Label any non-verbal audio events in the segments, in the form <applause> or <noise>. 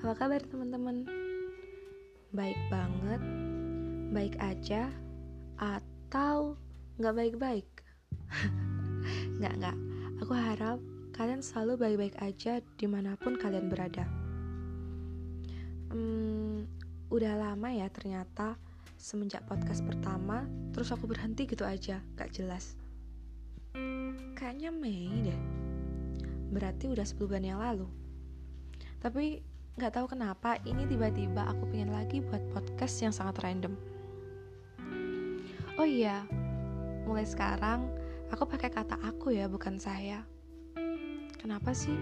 Apa kabar teman-teman? Baik banget, baik aja, atau nggak baik-baik? <laughs> nggak nggak. Aku harap kalian selalu baik-baik aja di mana pun kalian berada. Hmm, udah lama ya ternyata semenjak podcast pertama, terus aku berhenti gitu aja, gak jelas. Kayaknya Mei deh berarti udah 10 bulan yang lalu tapi nggak tahu kenapa ini tiba-tiba aku pengen lagi buat podcast yang sangat random. Oh iya mulai sekarang aku pakai kata aku ya bukan saya. Kenapa sih?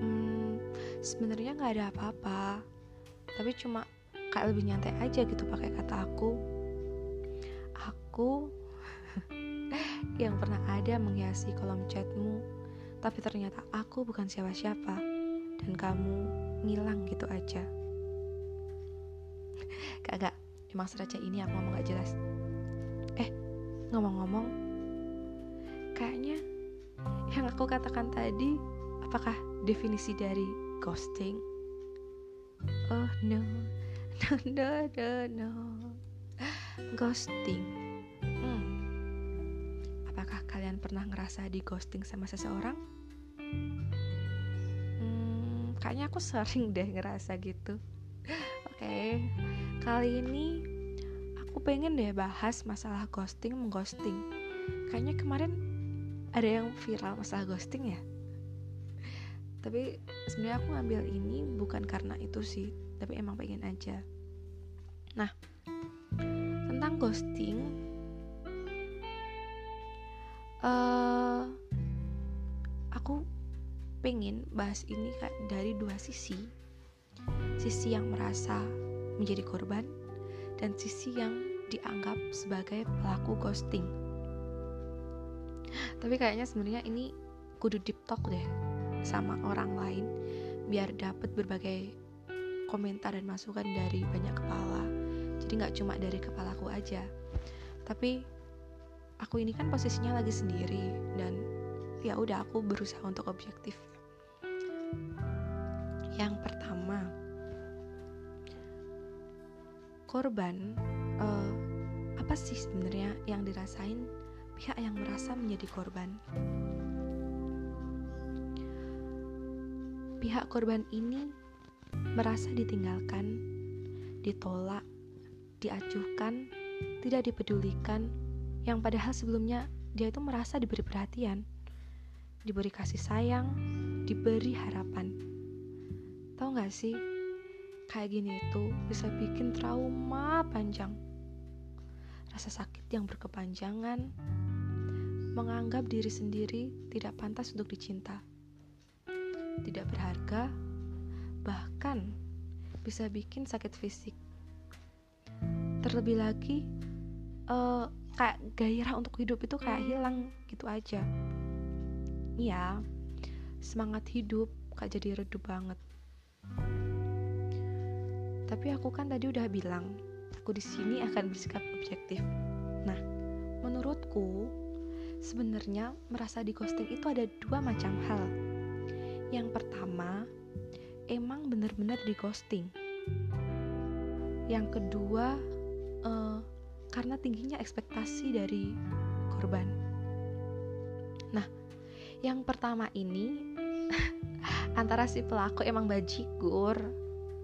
Hmm, sebenarnya nggak ada apa-apa. Tapi cuma kayak lebih nyantai aja gitu pakai kata aku. Aku <laughs> yang pernah ada menghiasi kolom chatmu tapi ternyata aku bukan siapa-siapa dan kamu ngilang gitu aja. Kagak, emang seraja ini aku ngomong gak jelas. Eh, ngomong-ngomong, kayaknya yang aku katakan tadi apakah definisi dari ghosting? Oh no, no, no, no, no. Ghosting. Hmm. Apakah kalian pernah ngerasa di ghosting sama seseorang? Kayaknya aku sering deh ngerasa gitu. Oke, okay. kali ini aku pengen deh bahas masalah ghosting mengghosting. Kayaknya kemarin ada yang viral masalah ghosting ya. Tapi sebenarnya aku ngambil ini bukan karena itu sih, tapi emang pengen aja. Nah, tentang ghosting, uh, pengen bahas ini dari dua sisi. Sisi yang merasa menjadi korban dan sisi yang dianggap sebagai pelaku ghosting. Tapi kayaknya sebenarnya ini kudu deep talk deh sama orang lain biar dapat berbagai komentar dan masukan dari banyak kepala. Jadi nggak cuma dari kepalaku aja. Tapi aku ini kan posisinya lagi sendiri dan ya udah aku berusaha untuk objektif yang pertama korban uh, apa sih sebenarnya yang dirasain? Pihak yang merasa menjadi korban. Pihak korban ini merasa ditinggalkan ditolak diacuhkan tidak dipedulikan. Yang padahal sebelumnya dia itu merasa diberi perhatian diberi kasih sayang, diberi harapan. Gak sih, kayak gini itu bisa bikin trauma panjang. Rasa sakit yang berkepanjangan, menganggap diri sendiri tidak pantas untuk dicinta, tidak berharga, bahkan bisa bikin sakit fisik. Terlebih lagi, uh, kayak gairah untuk hidup itu kayak hilang gitu aja. Iya, semangat hidup kak jadi redup banget. Tapi aku kan tadi udah bilang, aku di sini akan bersikap objektif. Nah, menurutku sebenarnya merasa di ghosting itu ada dua macam hal. Yang pertama, emang bener-bener di ghosting. Yang kedua, uh, karena tingginya ekspektasi dari korban. Nah, yang pertama ini <laughs> antara si pelaku emang bajigur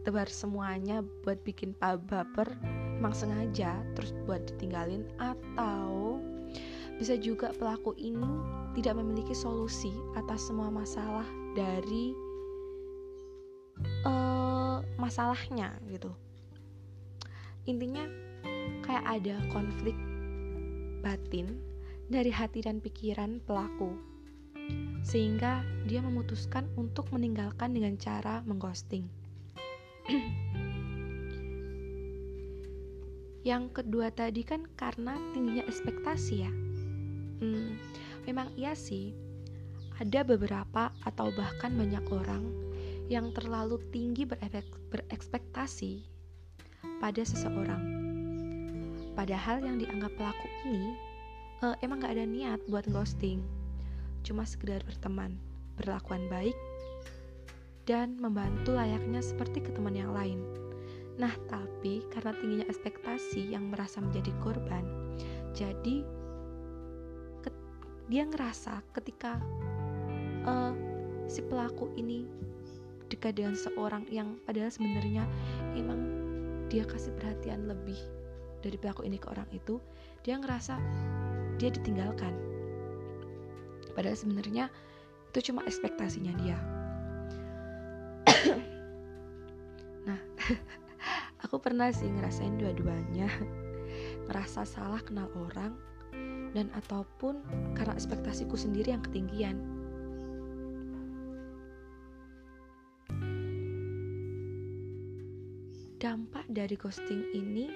tebar semuanya buat bikin baper emang sengaja terus buat ditinggalin atau bisa juga pelaku ini tidak memiliki solusi atas semua masalah dari uh, masalahnya gitu. Intinya kayak ada konflik batin dari hati dan pikiran pelaku sehingga dia memutuskan untuk meninggalkan dengan cara mengghosting. <clears throat> Yang kedua tadi kan karena tingginya ekspektasi ya. Hmm, memang iya sih, ada beberapa atau bahkan banyak orang yang terlalu tinggi berekspektasi pada seseorang. Padahal yang dianggap pelaku ini uh, emang gak ada niat buat ghosting cuma sekedar berteman, berlakuan baik, dan membantu layaknya seperti ke teman yang lain. Nah, tapi karena tingginya ekspektasi yang merasa menjadi korban, jadi dia ngerasa ketika uh, si pelaku ini dekat dengan seorang yang padahal sebenarnya emang dia kasih perhatian lebih dari pelaku ini ke orang itu, dia ngerasa dia ditinggalkan. Padahal sebenarnya itu cuma ekspektasinya dia. <coughs> nah, <laughs> aku pernah sih ngerasain dua-duanya. Ngerasa salah kenal orang dan ataupun karena ekspektasiku sendiri yang ketinggian. Dampak dari ghosting ini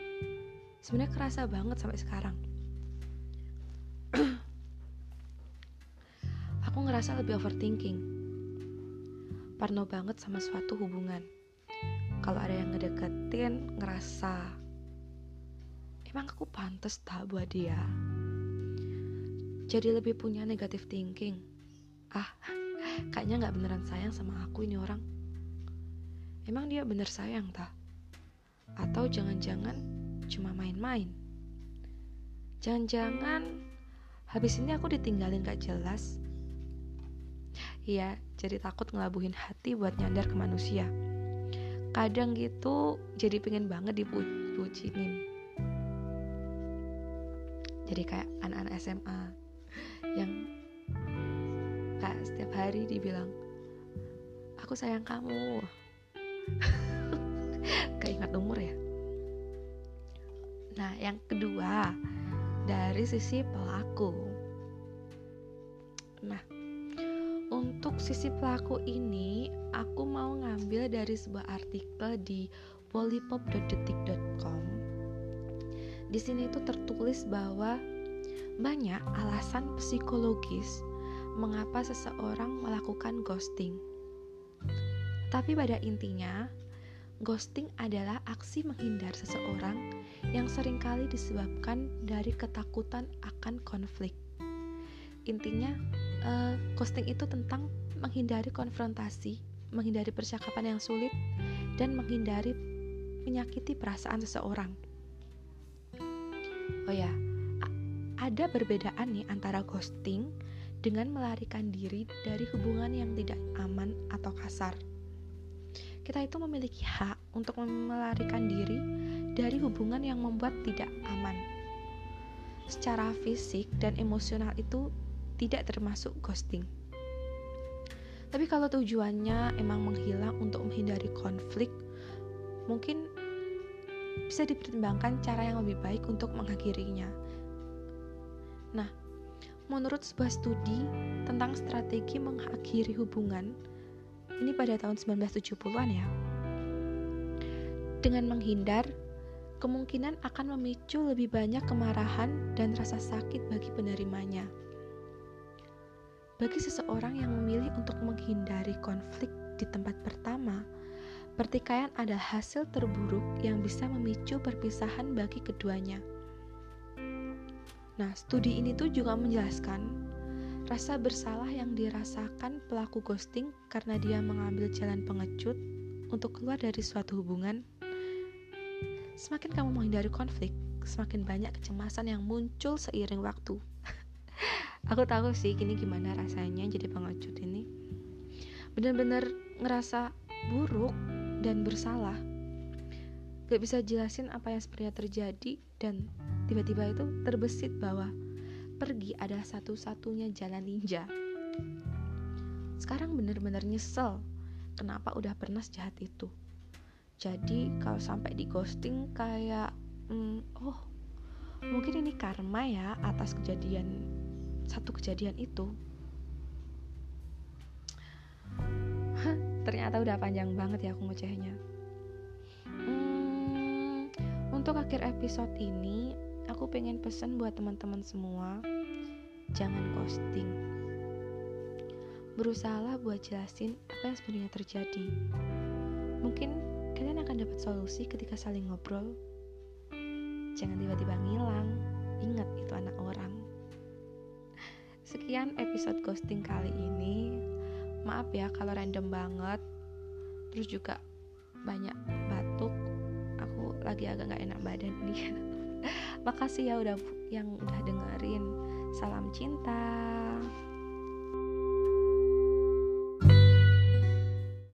sebenarnya kerasa banget sampai sekarang ngerasa lebih overthinking. Parno banget sama suatu hubungan. Kalau ada yang ngedeketin ngerasa emang aku pantas tak buat dia? Jadi lebih punya negative thinking. Ah kayaknya nggak beneran sayang sama aku ini orang. Emang dia bener sayang tak atau jangan-jangan cuma main-main? Jangan-jangan habis ini aku ditinggalin gak jelas Iya, jadi takut ngelabuhin hati buat nyandar ke manusia. Kadang gitu jadi pengen banget dipucinin jadi kayak anak-anak SMA yang kayak setiap hari dibilang aku sayang kamu. <laughs> Keingat umur ya? Nah yang kedua dari sisi pelaku. Nah untuk sisi pelaku ini, aku mau ngambil dari sebuah artikel di polypop.detik.com. Di sini itu tertulis bahwa banyak alasan psikologis mengapa seseorang melakukan ghosting. Tapi pada intinya, ghosting adalah aksi menghindar seseorang yang sering kali disebabkan dari ketakutan akan konflik. Intinya, uh, ghosting itu tentang menghindari konfrontasi, menghindari percakapan yang sulit, dan menghindari menyakiti perasaan seseorang. Oh ya, ada perbedaan nih antara ghosting dengan melarikan diri dari hubungan yang tidak aman atau kasar. Kita itu memiliki hak untuk melarikan diri dari hubungan yang membuat tidak aman. Secara fisik dan emosional itu tidak termasuk ghosting. Tapi kalau tujuannya emang menghilang untuk menghindari konflik, mungkin bisa dipertimbangkan cara yang lebih baik untuk mengakhirinya. Nah, menurut sebuah studi tentang strategi mengakhiri hubungan, ini pada tahun 1970-an ya. Dengan menghindar, kemungkinan akan memicu lebih banyak kemarahan dan rasa sakit bagi penerimanya. Bagi seseorang yang memilih untuk menghindari konflik di tempat pertama, pertikaian adalah hasil terburuk yang bisa memicu perpisahan bagi keduanya. Nah, studi ini tuh juga menjelaskan rasa bersalah yang dirasakan pelaku ghosting karena dia mengambil jalan pengecut untuk keluar dari suatu hubungan. Semakin kamu menghindari konflik, semakin banyak kecemasan yang muncul seiring waktu <laughs> aku tahu sih gini gimana rasanya jadi pengecut ini. Bener-bener ngerasa buruk dan bersalah. Gak bisa jelasin apa yang sebenarnya terjadi dan tiba-tiba itu terbesit bahwa pergi adalah satu-satunya jalan ninja. Sekarang bener-bener nyesel kenapa udah pernah sejahat itu. Jadi kalau sampai di ghosting kayak hmm, oh mungkin ini karma ya atas kejadian satu kejadian itu. Ternyata udah panjang banget ya aku ngocehnya. Hmm, untuk akhir episode ini aku pengen pesen buat teman-teman semua jangan ghosting. Berusahalah buat jelasin apa yang sebenarnya terjadi. Mungkin kalian akan dapat solusi ketika saling ngobrol. Jangan tiba-tiba ngilang. Ingat itu anak orang Sekian episode ghosting kali ini. Maaf ya kalau random banget. terus juga banyak batuk aku lagi agak nggak enak badan nih <laughs> makasih ya udah yang udah dengerin salam cinta